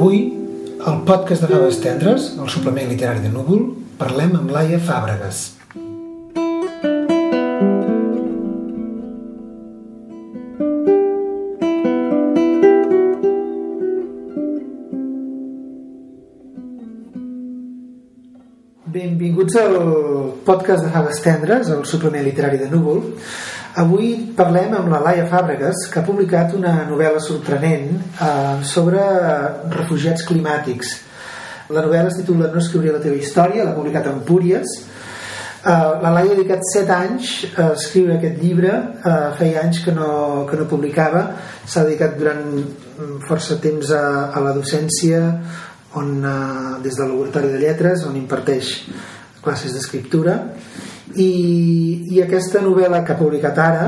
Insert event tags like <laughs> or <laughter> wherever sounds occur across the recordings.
Avui, al podcast de Faves Tendres, el suplement literari de Núvol, parlem amb Laia Fàbregas. Benvinguts al podcast de Faves Tendres, el suplement literari de Núvol. Avui parlem amb la Laia Fàbregas, que ha publicat una novel·la sorprenent eh, sobre refugiats climàtics. La novel·la es titula No escriuré la teva història, l'ha publicat en Púries. Eh, la Laia ha dedicat 7 anys a escriure aquest llibre, eh, feia anys que no, que no publicava, s'ha dedicat durant força temps a, a la docència, on, eh, des del laboratori de lletres, on imparteix classes d'escriptura i, i aquesta novel·la que ha publicat ara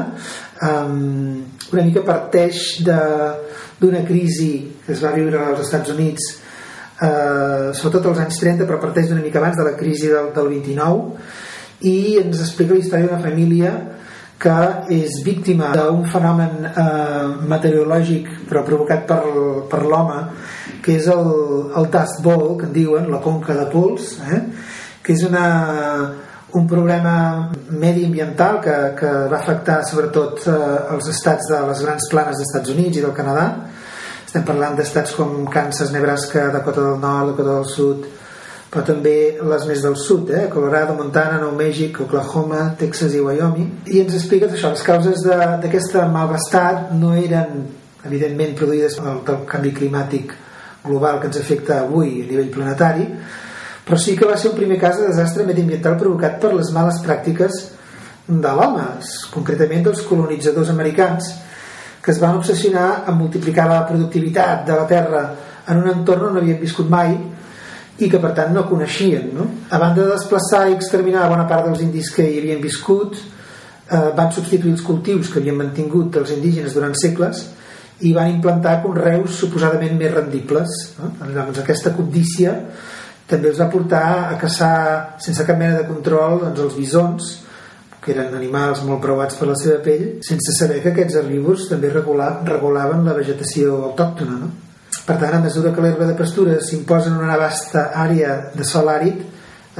um, una mica parteix d'una crisi que es va viure als Estats Units uh, sobretot als anys 30 però parteix d'una mica abans de la crisi del, del 29 i ens explica la història d'una família que és víctima d'un fenomen eh, meteorològic però provocat per, per l'home que és el, el dust bowl que en diuen, la conca de pols eh? Que és una, un problema mediambiental que, que va afectar sobretot eh, els estats de les grans planes dels Estats Units i del Canadà estem parlant d'estats com Kansas, Nebraska, Dakota del Nord, Dakota del Sud però també les més del sud eh? Colorado, Montana, Nou Mèxic, Oklahoma Texas i Wyoming i ens explica això, les causes d'aquest malvestat no eren evidentment produïdes pel, pel canvi climàtic global que ens afecta avui a nivell planetari però sí que va ser un primer cas de desastre mediambiental provocat per les males pràctiques de l'home, concretament dels colonitzadors americans, que es van obsessionar a multiplicar la productivitat de la terra en un entorn on no havien viscut mai i que per tant no coneixien. No? A banda de desplaçar i exterminar bona part dels indis que hi havien viscut, eh, van substituir els cultius que havien mantingut dels indígenes durant segles i van implantar conreus suposadament més rendibles. No? Llavors aquesta cobdícia també els va portar a caçar sense cap mena de control doncs, els bisons que eren animals molt provats per la seva pell sense saber que aquests herbívors també regulaven la vegetació autòctona no? per tant a mesura que l'herba de pastura s'imposa en una vasta àrea de sol àrid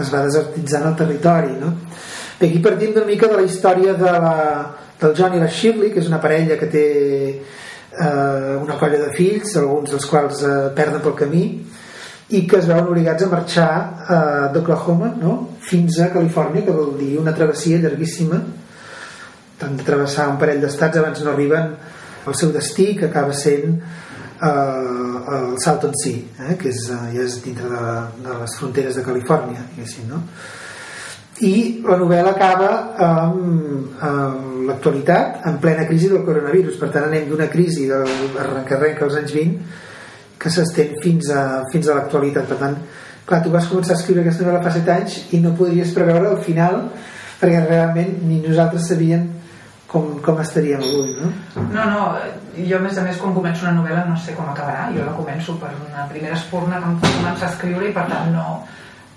es va desertitzant el territori no? Bé, aquí partim una mica de la història de la, del John i la Shirley que és una parella que té eh, una colla de fills alguns dels quals eh, perden pel camí i que es veuen obligats a marxar eh, d'Oklahoma no? fins a Califòrnia, que vol dir una travessia llarguíssima tant de travessar un parell d'estats abans no arriben al seu destí, que acaba sent eh, el Salton Sea, eh, que és, eh, ja és dintre de, de les fronteres de Califòrnia, no? I la novel·la acaba amb, amb l'actualitat, en plena crisi del coronavirus. Per tant, anem d'una crisi del arrenca-arrenca als anys 20 que s'estén fins a, fins a l'actualitat per tant, clar, tu vas començar a escriure aquesta novel·la fa 7 anys i no podries preveure el final perquè realment ni nosaltres sabíem com, com estaríem avui no? no, no, jo a més a més quan començo una novel·la no sé com acabarà jo la començo per una primera espurna que em fa començar a escriure i per tant no,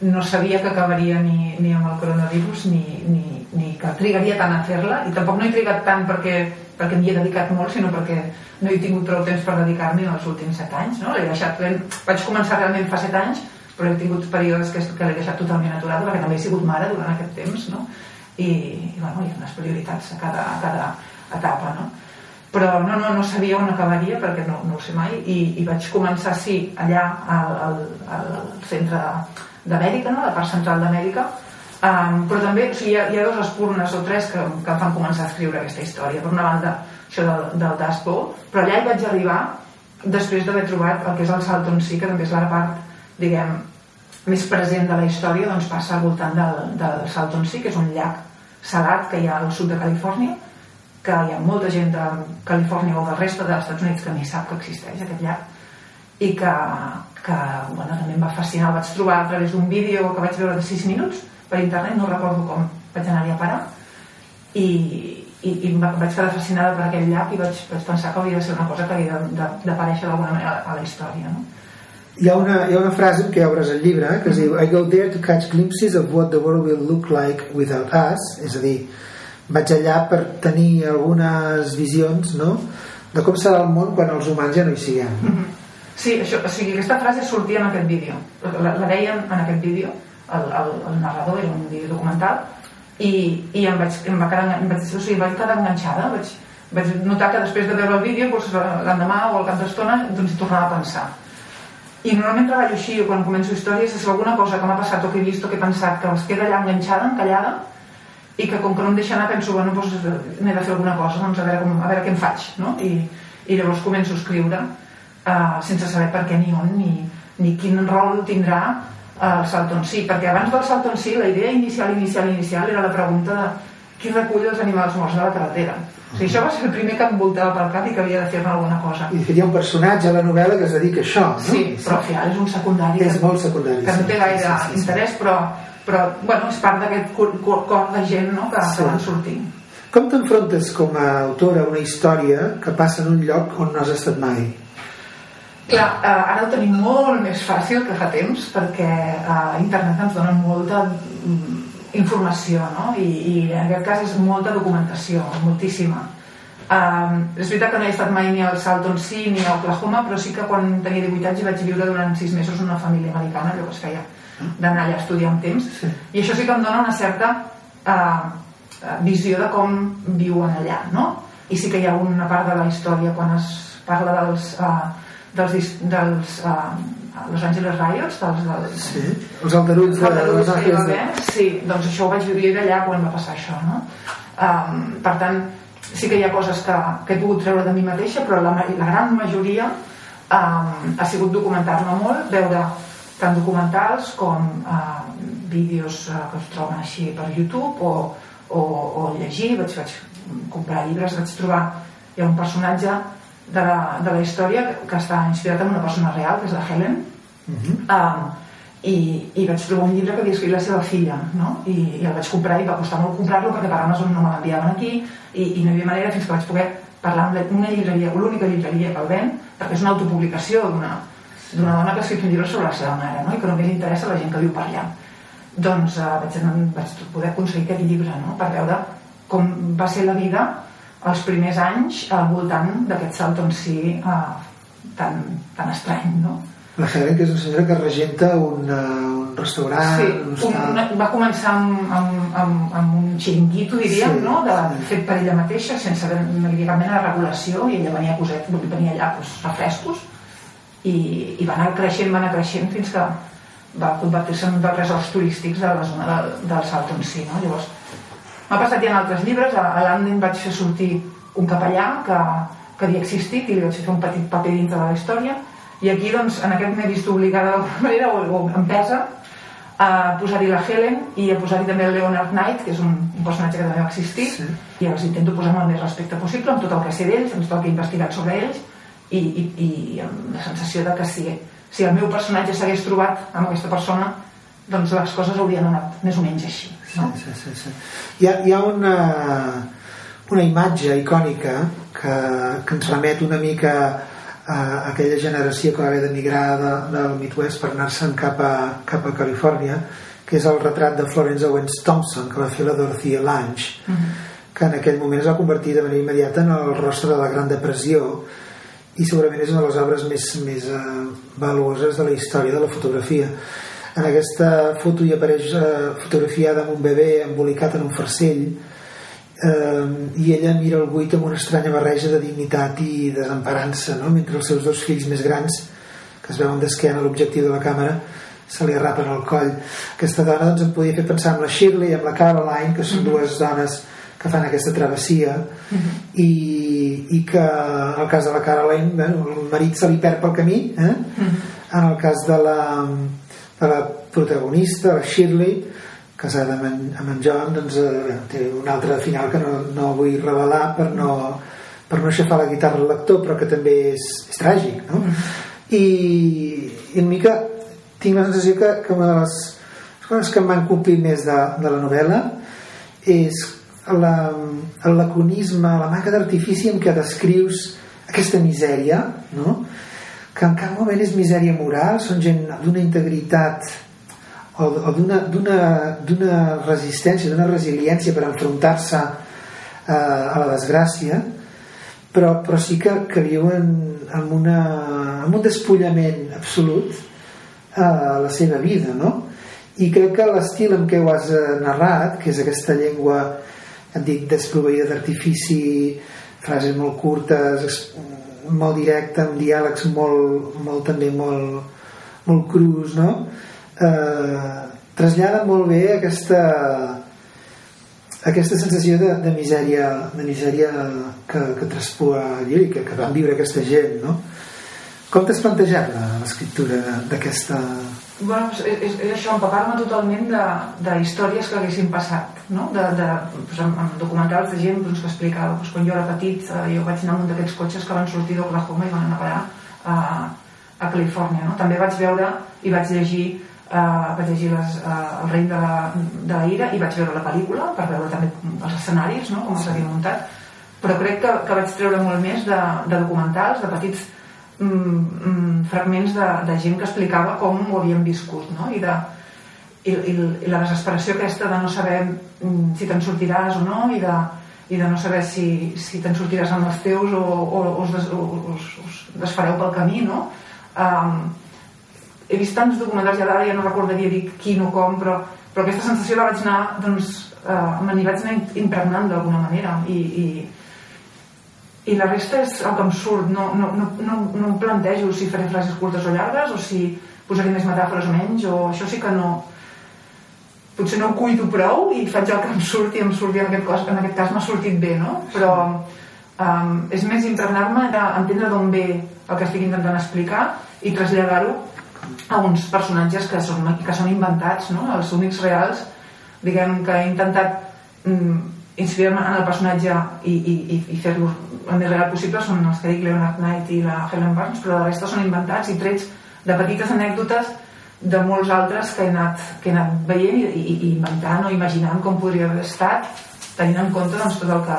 no sabia que acabaria ni, ni amb el coronavirus ni, ni, ni que trigaria tant a fer-la i tampoc no he trigat tant perquè, perquè m'hi he dedicat molt sinó perquè no he tingut prou temps per dedicar-m'hi els últims 7 anys no? deixat, vaig començar realment fa 7 anys però he tingut períodes que, que l'he deixat totalment aturada perquè també he sigut mare durant aquest temps no? I, i bueno, hi ha unes prioritats a cada, a cada etapa no? però no, no, no sabia on acabaria perquè no, no ho sé mai i, i vaig començar sí allà al, al, al centre d'Amèrica, no? la part central d'Amèrica um, però també o sigui, hi, ha, hi ha dos espurnes o tres que, que em fan començar a escriure aquesta història per una banda això del, del Bowl, però allà hi vaig arribar després d'haver trobat el que és el Salton Sea, que també és la part, diguem, més present de la història, doncs passa al voltant del, del Salton Sea, que és un llac salat que hi ha al sud de Califòrnia, que hi ha molta gent de Califòrnia o del reste dels Estats Units que ni sap que existeix aquest llac, i que, que bueno, també em va fascinar, el vaig trobar a través d'un vídeo que vaig veure de 6 minuts per internet, no recordo com vaig anar-hi a parar, i, i, i vaig quedar fascinada per aquell llac i vaig, vaig pensar que hauria de ser una cosa que havia d'aparèixer d'alguna manera a la història no? hi ha, una, hi ha una frase que obres el llibre eh, que es diu I go there to catch glimpses of what the world will look like without us és a dir, vaig allà per tenir algunes visions no? de com serà el món quan els humans ja no hi siguem mm -hmm. Sí, això, o sigui, aquesta frase sortia en aquest vídeo. La, la deien en aquest vídeo, el, el, el narrador, era un vídeo documental, i, i em vaig, em va quedar, em vaig, o sigui, vaig quedar enganxada, vaig, vaig notar que després de veure el vídeo, doncs, l'endemà o al cap d'estona, doncs tornava a pensar. I normalment treballo així, quan començo històries, és alguna cosa que m'ha passat o que he vist o que he pensat que es queda allà enganxada, encallada, i que com que no em deixa anar penso, bueno, doncs n'he de fer alguna cosa, doncs a veure, com, a veure què em faig, no? I, i llavors començo a escriure uh, sense saber per què ni on ni, ni quin rol tindrà eh, el Salton Sí, perquè abans del Salton Sí la idea inicial, inicial, inicial era la pregunta de qui recull els animals morts de la carretera o sigui, això va ser el primer que em voltava pel cap i que havia de fer-ne alguna cosa i hi ha un personatge a la novel·la que es dedica a això no? sí, però al final és un secundari és que, molt secundari que no té gaire sí, sí, sí. interès però, però bueno, és part d'aquest cor de gent no, que, Sí. que van sortint com t'enfrontes com a autora a una història que passa en un lloc on no has estat mai? Clar, eh, ara ho tenim molt més fàcil que fa temps perquè eh, internet ens dona molta mm, informació no? I, i en aquest cas és molta documentació, moltíssima um, és veritat que no he estat mai ni al Salton Sea ni a Oklahoma però sí que quan tenia 18 anys vaig viure durant 6 mesos en una família americana allò que es feia d'anar allà a estudiar un temps Sí. i això sí que em dona una certa uh, visió de com viuen allà no? i sí que hi ha una part de la història quan es parla dels uh, dels, dels uh, Los Angeles Riots dels, dels, Sí, els aldarulls de Aldarulls les que hi va Ángeles de... sí, doncs això ho vaig viure allà quan va passar això, no? Um, per tant, sí que hi ha coses que, que he pogut treure de mi mateixa, però la, la gran majoria um, ha sigut documentar-me molt, veure tant documentals com uh, vídeos uh, que es troben així per YouTube o, o, o llegir, vaig, vaig comprar llibres, vaig trobar hi ha un personatge de la, de la història que, està inspirat en una persona real, que és la Helen, Mhm. um, i, i vaig trobar un llibre que havia escrit la seva filla no? I, i el vaig comprar i va costar molt comprar-lo perquè per Amazon no me l'enviaven aquí i, i no hi havia manera fins que vaig poder parlar amb una llibreria, l'única llibreria que el ven perquè és una autopublicació d'una d'una dona que ha escrit un llibre sobre la seva mare no? i que només interessa la gent que viu per allà doncs uh, vaig, vaig poder aconseguir aquest llibre no? per veure com va ser la vida els primers anys al voltant d'aquest Salton Sea uh, tan, tan estrany no? La Helen, que és una senyora que regenta un, uh, un restaurant, Sí, un un, va començar amb, amb, amb, amb un xiringuito, diríem, Sí, no? de, sí. fet per ella mateixa, sense haver no hi havia cap mena de regulació, i ella venia a coset, venia allà doncs, refrescos, i, i va anar creixent, va anar creixent fins que va convertir-se en un dels resorts turístics de la zona del, del Salton Sea. No? Llavors, m'ha passat ja en altres llibres, a, a l'Anden vaig fer sortir un capellà que, que havia existit i li vaig fer un petit paper dintre de la història, i aquí, doncs, en aquest m'he vist obligada d'alguna manera, o, o empesa, a posar-hi la Helen i a posar-hi també el Leonard Knight, que és un, un personatge que també va existir, Sí. i els intento posar amb el més respecte possible, amb tot el que sé d'ells, amb tot el que he investigat sobre ells, i, i, i amb la sensació de que si, si el meu personatge s'hagués trobat amb aquesta persona, doncs les coses haurien anat més o menys així. No? Sí, sí, sí, sí. Hi ha, hi ha una, una imatge icònica que, que ens remet una mica a aquella generació que va haver d'emigrar de, del Midwest per anar-se'n cap, a, cap a Califòrnia que és el retrat de Florence Owens Thompson que va fer la Dorothea Lange que en aquell moment es va convertir de manera immediata en el rostre de la Gran Depressió i segurament és una de les obres més, més eh, valuoses de la història de la fotografia en aquesta foto hi apareix eh, fotografiada amb un bebè embolicat en un farcell eh, i ella mira el buit amb una estranya barreja de dignitat i desemparança no? mentre els seus dos fills més grans que es veuen d'esquena a l'objectiu de la càmera se li arrapen al coll aquesta dona doncs, em podia fer pensar en la Shirley i amb la Caroline que són dues dones que fan aquesta travessia i, i que en el cas de la Caroline bueno, el marit se li perd pel camí eh? en el cas de la, de la protagonista la Shirley casada amb en, amb en John doncs, eh, té un altre final que no, no vull revelar per no, per no aixafar la guitarra al lector però que també és, és tràgic no? I, i una mica tinc la sensació que, que una de les coses que em van complir més de, de la novel·la és la, el laconisme, la manca d'artifici en què descrius aquesta misèria no? Que en cap moment és misèria moral són gent d'una integritat o, o d'una- resistència, d'una resiliència per enfrontar-se eh, a la desgràcia però, però sí que, que viuen amb, una, amb un despullament absolut a la seva vida no? i crec que l'estil en què ho has eh, narrat que és aquesta llengua et dic desproveïda d'artifici frases molt curtes molt directa amb diàlegs molt, molt també molt, molt crus no? eh, trasllada molt bé aquesta aquesta sensació de, de misèria de misèria que, que traspua i que, que van viure aquesta gent no? com t'has plantejat l'escriptura d'aquesta bueno, és, és, és això, empapar-me totalment de, de històries que haguessin passat no? de, de, doncs, amb, amb documentals de gent doncs, que explicava doncs, quan jo era petit eh, jo vaig anar amb un d'aquests cotxes que van sortir d'Oklahoma i van anar a parar a, a Califòrnia no? també vaig veure i vaig llegir eh, vaig llegir les, eh, El rei de la, de la ira i vaig veure la pel·lícula per veure també els escenaris, no? com s'havia muntat però crec que, que vaig treure molt més de, de documentals, de petits mm, mm, fragments de, de gent que explicava com ho havien viscut no? I, de, i, i, i la desesperació aquesta de no saber mm, si te'n sortiràs o no i de, i de no saber si, si te'n sortiràs amb els teus o, o, o, us, des, o us, us desfareu pel camí no? Um, he vist tants documentals, ja d'ara ja no recordaria dir quin o com, però, però aquesta sensació la vaig anar, doncs, eh, me n'hi vaig anar impregnant d'alguna manera i, i, i la resta és el que em surt no, no, no, no, no em plantejo si faré frases curtes o llargues o si posaré més metàfores o menys o això sí que no potser no ho cuido prou i faig el que em surt i em surt i en aquest, cas, en aquest cas m'ha sortit bé no? però um, és més impregnar-me d'entendre d'on ve el que estic intentant explicar i traslladar-ho a uns personatges que són, que són inventats, no? els únics reals, diguem que he intentat mm, inspirar-me en el personatge i, i, i fer-lo el més real possible són els que dic Leonard Knight i la Helen Barnes, però la resta són inventats i trets de petites anècdotes de molts altres que he anat, que he anat veient i, i, i inventant o imaginant com podria haver estat tenint en compte doncs, tot el que,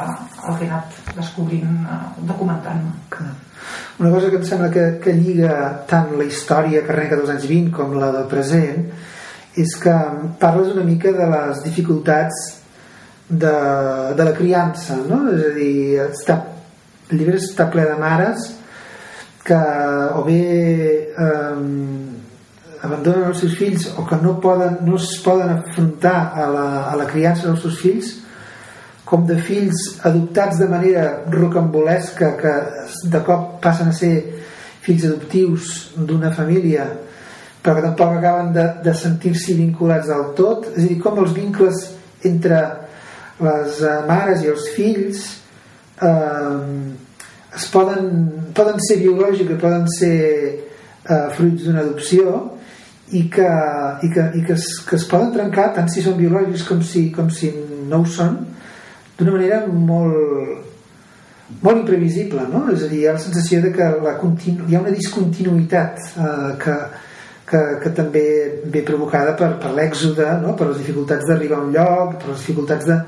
el que he anat descobrint, eh, documentant-me. Una cosa que em sembla que, que lliga tant la història que arrenca dels anys 20 com la del present és que parles una mica de les dificultats de, de la criança, no? És a dir, està, el llibre està ple de mares que o bé eh, abandonen els seus fills o que no, poden, no es poden afrontar a la, a la criança dels seus fills com de fills adoptats de manera rocambolesca que de cop passen a ser fills adoptius d'una família però que tampoc acaben de, de sentir-s'hi vinculats del tot és a dir, com els vincles entre les eh, mares i els fills eh, es poden, poden ser biològics poden ser eh, fruits d'una adopció i que, i que, i que, es, que es poden trencar tant si són biològics com si, com si no ho són d'una manera molt molt imprevisible no? és a dir, hi ha la sensació de que la continu... hi ha una discontinuïtat eh, que, que, que també ve provocada per, per l'èxode no? per les dificultats d'arribar a un lloc per les dificultats de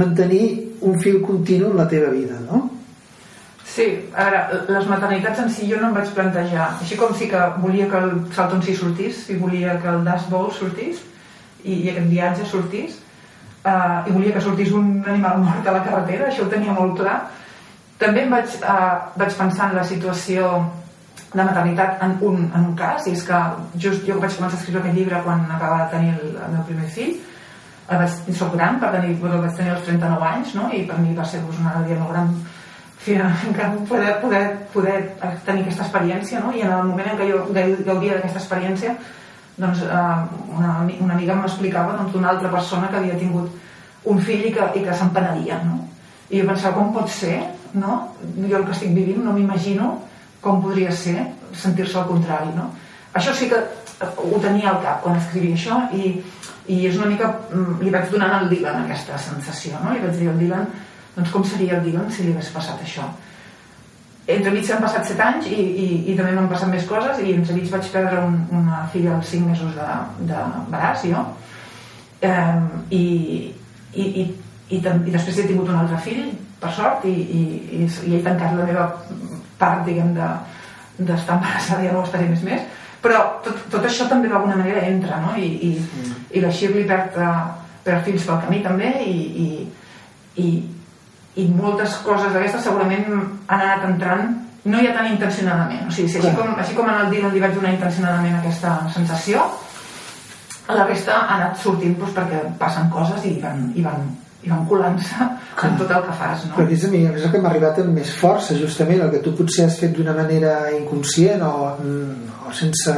mantenir un fil continu en la teva vida no? Sí, a veure, les maternitats en si jo no em vaig plantejar així com sí que volia que el Salton sí sortís i volia que el Dash Bowl sortís i, i aquest viatge sortís eh, i volia que sortís un animal mort a la carretera, això ho tenia molt clar. També em vaig, eh, vaig pensar en la situació de maternitat en un, en un cas, i és que just jo vaig començar a escriure aquest llibre quan acabava de tenir el, el meu primer fill, el vaig, soc gran, per tenir, bueno, vaig tenir els 39 anys, no? i per mi va ser doncs, una molt gran poder, poder, poder tenir aquesta experiència, no? i en el moment en què jo gaudia d'aquesta experiència doncs, eh, una, una amiga m'explicava doncs, d'una altra persona que havia tingut un fill i que, i que se'n penedia no? i jo pensava com pot ser no? jo el que estic vivint no m'imagino com podria ser sentir-se al contrari no? això sí que ho tenia al cap quan escrivia això i, i és una mica mm, li vaig donant al Dylan aquesta sensació no? li vaig dir al Dylan doncs com seria el Dylan si li hagués passat això entremig han passat 7 anys i, i, i també m'han passat més coses i entremig vaig perdre un, una filla als 5 mesos d'embaràs de, jo eh, i, i, i, i, i després he tingut un altre fill per sort i, i, i, i he tancat la meva part diguem d'estar de, embarassada no ho estaré més més però tot, tot això també d'alguna manera entra no? i, i, mm. i la Shirley perd, uh, perd fills pel camí també i, i, i, i moltes coses d'aquestes segurament han anat entrant no hi ha tan intencionadament o sigui, si així, com, així com en el dia li vaig donar intencionadament aquesta sensació la resta ha anat sortint doncs, perquè passen coses i van, i van, i van colant-se en tot el que fas no? però és a mi és el que m'ha arribat amb més força justament el que tu potser has fet d'una manera inconscient o, o sense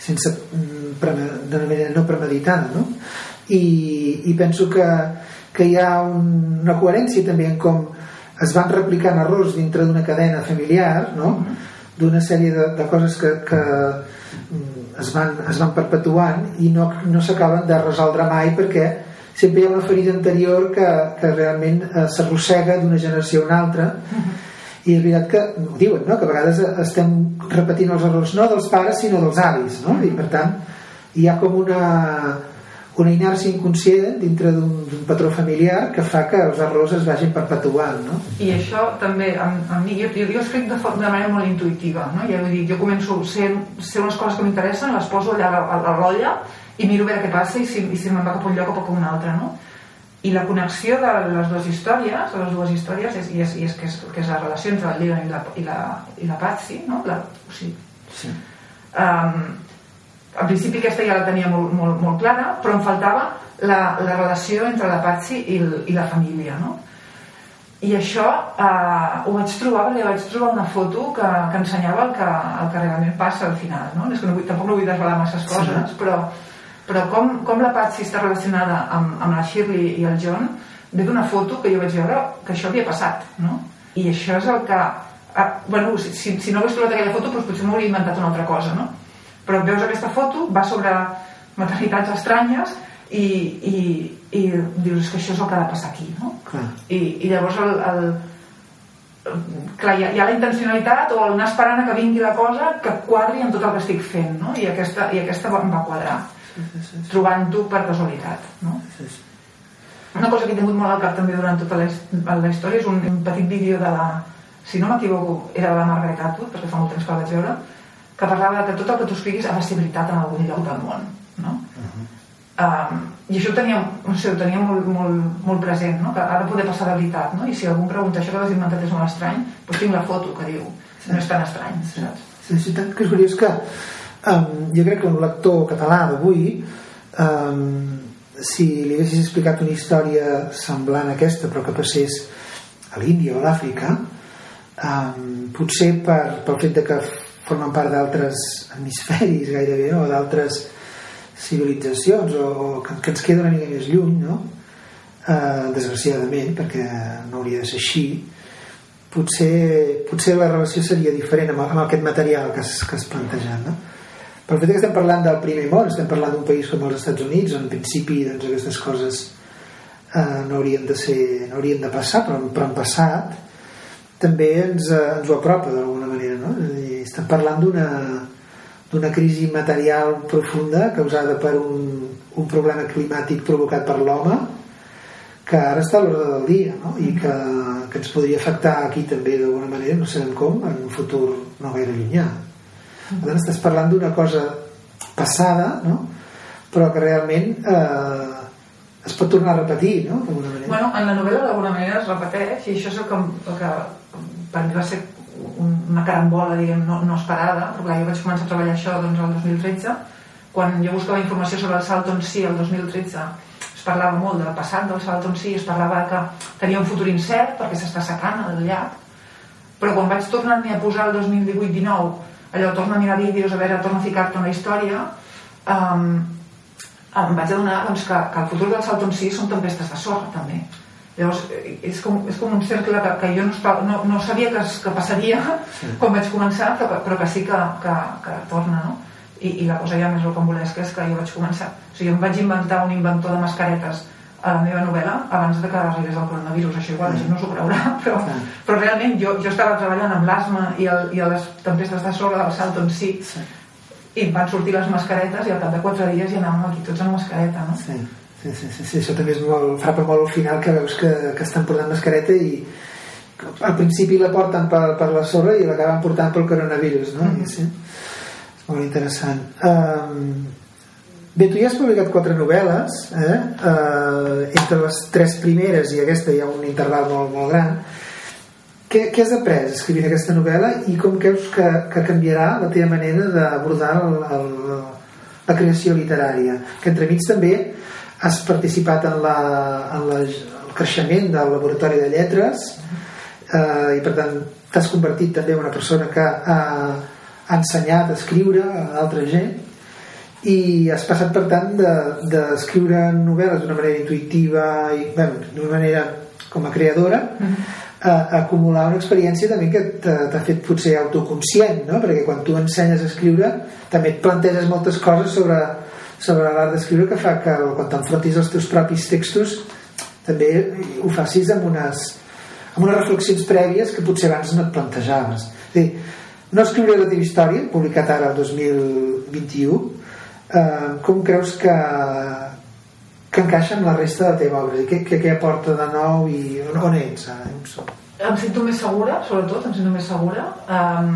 sense d'una manera no premeditada no? I, i penso que que hi ha un, una coherència també en com es van replicant errors dintre d'una cadena familiar no? d'una sèrie de, de coses que, que mm, es van, es van perpetuant i no, no s'acaben de resoldre mai perquè sempre hi ha una ferida anterior que, que realment eh, s'arrossega d'una generació a una altra i és veritat que ho diuen, no? que a vegades estem repetint els errors no dels pares sinó dels avis no? i per tant hi ha com una una inèrcia inconscient dintre d'un patró familiar que fa que els errors es vagin perpetuant no? i això també a, a mi, jo, jo escric de, de manera molt intuïtiva no? ja vull dir, jo començo a ser, ser unes coses que m'interessen les poso allà a, a la rotlla i miro a veure què passa i si, i si me'n va cap un lloc o cap a un altre no? i la connexió de les dues històries de les dues històries és, i és, i és, que, és que és la relació entre el Dylan i la, i la, i la Patsy no? la, o sigui, sí. um, al principi aquesta ja la tenia molt, molt, molt clara, però em faltava la, la relació entre la Patsy i, i la família, no? I això eh, ho vaig trobar perquè vaig trobar una foto que, que ensenyava el que, el que realment passa al final, no? És que no vull, tampoc no vull desvelar masses coses, sí. però, però com, com la Patsy està relacionada amb, amb la Shirley i el John ve d'una foto que jo vaig veure que això havia passat, no? I això és el que... Eh, bueno, si, si no hagués trobat aquella foto, doncs potser m'hauria inventat una altra cosa, no? però veus aquesta foto, va sobre maternitats estranyes i, i, i dius que això és el que ha de passar aquí no? I, i llavors el, el, clar, hi ha, hi ha la intencionalitat o anar esperant que vingui la cosa que quadri amb tot el que estic fent no? I, aquesta, i aquesta em va quadrar sí, trobant-ho per casualitat no? Sí, sí. una cosa que he tingut molt al cap també durant tota la, la història és un, un petit vídeo de la si no m'equivoco era de la Margaret Atwood perquè fa molt temps que la vaig veure que parlava que tot el que tu escriguis ha de ser veritat en algun lloc del món no? Uh -huh. um, i això ho tenia, no sé, ho tenia molt, molt, molt present no? que ha de poder passar de veritat no? i si algú em pregunta això que has inventat és molt estrany doncs tinc la foto que diu sí. no és tan estrany sí. saps? Sí, sí, que és curiós que um, jo crec que un lector català d'avui um, si li haguessis explicat una història semblant a aquesta però que passés a l'Índia o a l'Àfrica um, potser per, pel fet de que formen part d'altres hemisferis gairebé o d'altres civilitzacions o, o que, que ens queda una mica més lluny no? eh, desgraciadament perquè no hauria de ser així potser, potser la relació seria diferent amb, amb aquest material que que has plantejat no? Però el fet que estem parlant del primer món estem parlant d'un país com els Estats Units en principi doncs, aquestes coses eh, no haurien de ser no haurien de passar però, però han passat també ens, eh, ens ho apropa d'alguna manera no? estem parlant d'una d'una crisi material profunda causada per un, un problema climàtic provocat per l'home que ara està a l'ordre del dia no? i que, que ens podria afectar aquí també d'alguna manera, no sabem com en un futur no gaire llunyà per tant estàs parlant d'una cosa passada no? però que realment eh, es pot tornar a repetir no? manera bueno, en la novel·la d'alguna manera es repeteix i això és el que, el que per mi va ser una carambola diguem, no, no esperada però clar, jo vaig començar a treballar això doncs, el 2013 quan jo buscava informació sobre el Salton Sea el 2013 es parlava molt del passat del Salton Sea es parlava que tenia un futur incert perquè s'està secant el llac però quan vaig tornar-m'hi a posar el 2018-19 allò, torna a mirar vídeos a veure, torna a ficar-te en la història um, em vaig adonar doncs, que, que el futur del Salton Sea són tempestes de sorra també Llavors, és com, és com un cercle que, que jo no, no, no sabia que, que passaria sí. <laughs> quan vaig començar, però, però que sí que, que, que torna, no? I, I la cosa ja més rocambolesca és que jo vaig començar. O sigui, em vaig inventar un inventor de mascaretes a la meva novel·la abans de que arribés el coronavirus. Això igual, la gent no s'ho creurà, <laughs> però, sí. però realment jo, jo estava treballant amb l'asma i, el, i les tempestes de sorra del Salton Sea sí. i van sortir les mascaretes i al cap de quatre dies ja anàvem aquí tots amb mascareta, no? Sí Sí, sí, sí, sí, això també és molt, frapa molt al final que veus que, que estan portant mascareta i al principi la porten per, per la sorra i l'acaben portant pel coronavirus no? Mm -hmm. sí, és molt interessant um, Bé, tu ja has publicat quatre novel·les, eh? Eh, entre les tres primeres i aquesta hi ha un interval molt, molt gran. Què, què has après escrivint aquesta novel·la i com creus que, que canviarà la teva manera d'abordar la creació literària? Que entremig també has participat en, la, en la, el creixement del laboratori de lletres eh, i per tant t'has convertit també en una persona que ha, ha ensenyat a escriure a altra gent i has passat per tant d'escriure de, novel·les d'una manera intuïtiva i bueno, d'una manera com a creadora -huh. a, a acumular una experiència també que t'ha fet potser autoconscient no? perquè quan tu ensenyes a escriure també et planteges moltes coses sobre, sobre l'art d'escriure que fa que quan t'enfrontis als teus propis textos també ho facis amb unes, amb unes reflexions prèvies que potser abans no et plantejaves és dir, no escriuré la teva història publicat ara el 2021 eh, com creus que que encaixa amb la resta de la teva obra? Què, què, què aporta de nou i on, on ets ara? Em sento més segura, sobretot, em sento més segura um,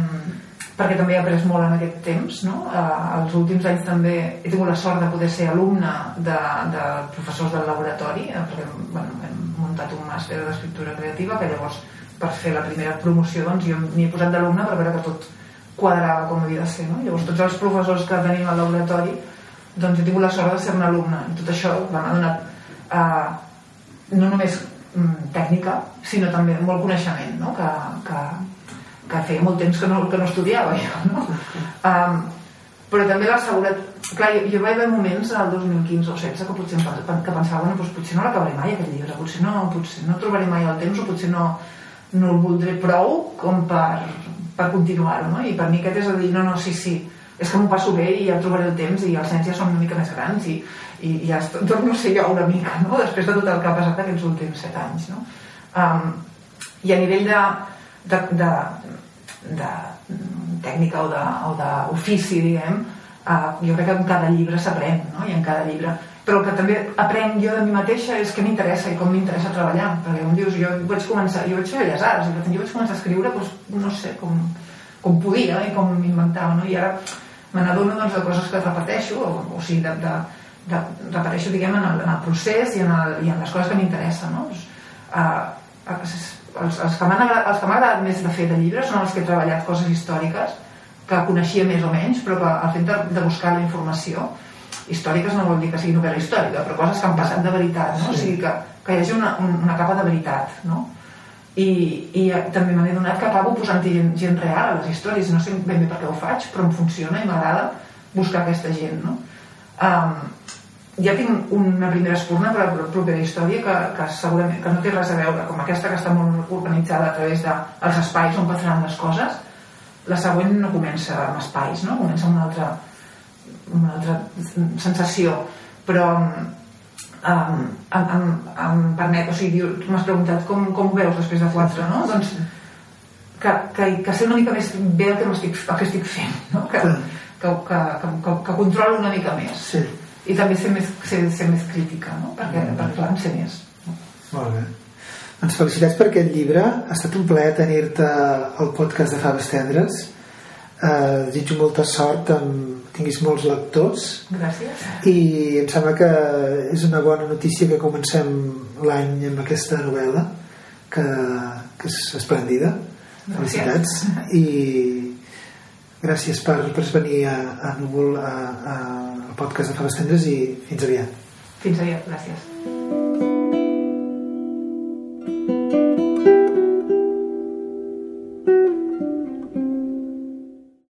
perquè també he après molt en aquest temps no? uh, els últims anys també he tingut la sort de poder ser alumne de, de professors del laboratori uh, perquè bueno, hem muntat un màster d'escriptura creativa que llavors per fer la primera promoció doncs jo m'hi he posat d'alumne per veure que tot quadrava com havia de ser no? llavors tots els professors que tenim al laboratori doncs he tingut la sort de ser un alumne i tot això m'ha donat eh, no només mm, tècnica sinó també molt coneixement no? que, que, que feia molt temps que no, que no estudiava jo no? um, però també la seguretat clar, jo, jo vaig haver moments al 2015 o 16 que potser que pensava bueno, doncs potser no l'acabaré mai aquest llibre potser no, potser no trobaré mai el temps o potser no, no el voldré prou com per, per continuar-ho, no? I per mi aquest és a dir, no, no, sí, sí, és que m'ho passo bé i ja trobaré el temps i els nens ja són una mica més grans i, i ja <laughs> torno a ser jo una mica, no? Després de tot el que ha passat aquests últims set anys, no? Um, I a nivell de, de, de, de tècnica o d'ofici, diguem, uh, jo crec que en cada llibre s'aprèn, no? I en cada llibre però el que també aprenc jo de mi mateixa és què m'interessa i com m'interessa treballar perquè com dius, jo vaig començar jo vaig fer Belles Arts jo vaig començar a escriure doncs, no sé, com, com podia i com m'inventava no? i ara me n'adono doncs, de coses que repeteixo o, o sigui, de, de, de, repeteixo diguem en el, en el procés i en, el, i en les coses que m'interessen no? doncs, uh, els, els que m'han agradat més de fer de llibres són els que he treballat coses històriques que coneixia més o menys però que al fet de, de buscar la informació històriques no vol dir que sigui novel·la històrica, però coses que han passat de veritat, no? Sí. O sigui, que, que hi hagi una, una capa de veritat, no? I, i també me n'he donat que acabo posant gent, gent real a les històries, no sé ben bé per què ho faig, però em funciona i m'agrada buscar aquesta gent, no? Um, ja tinc una primera espurna per a la propera història que, que segurament que no té res a veure, com aquesta que està molt organitzada a través dels de espais on passaran les coses, la següent no comença amb espais, no? comença amb una altra, una altra sensació però um, em, em, em permet, o sigui, tu m'has preguntat com, com ho veus després de quatre, no? Doncs que, que, que sé una mica més bé el que, estic, el que estic fent, no? Que, que, que, que, que, que controlo una mica més. Sí. I també ser més, ser, ser més crítica, no? Perquè, mm. perquè clar, en sé més. No? Molt bé. Doncs felicitats per aquest llibre. Ha estat un plaer tenir-te al podcast de Faves Tendres. Eh, desitjo molta sort amb tinguis molts lectors. Gràcies. i em sembla que és una bona notícia que comencem l'any amb aquesta novel·la que, que és esplèndida. Felicitats. I gràcies per, per venir a, a Núvol a, a, al podcast de Faves Tendres i fins aviat. Fins aviat, gràcies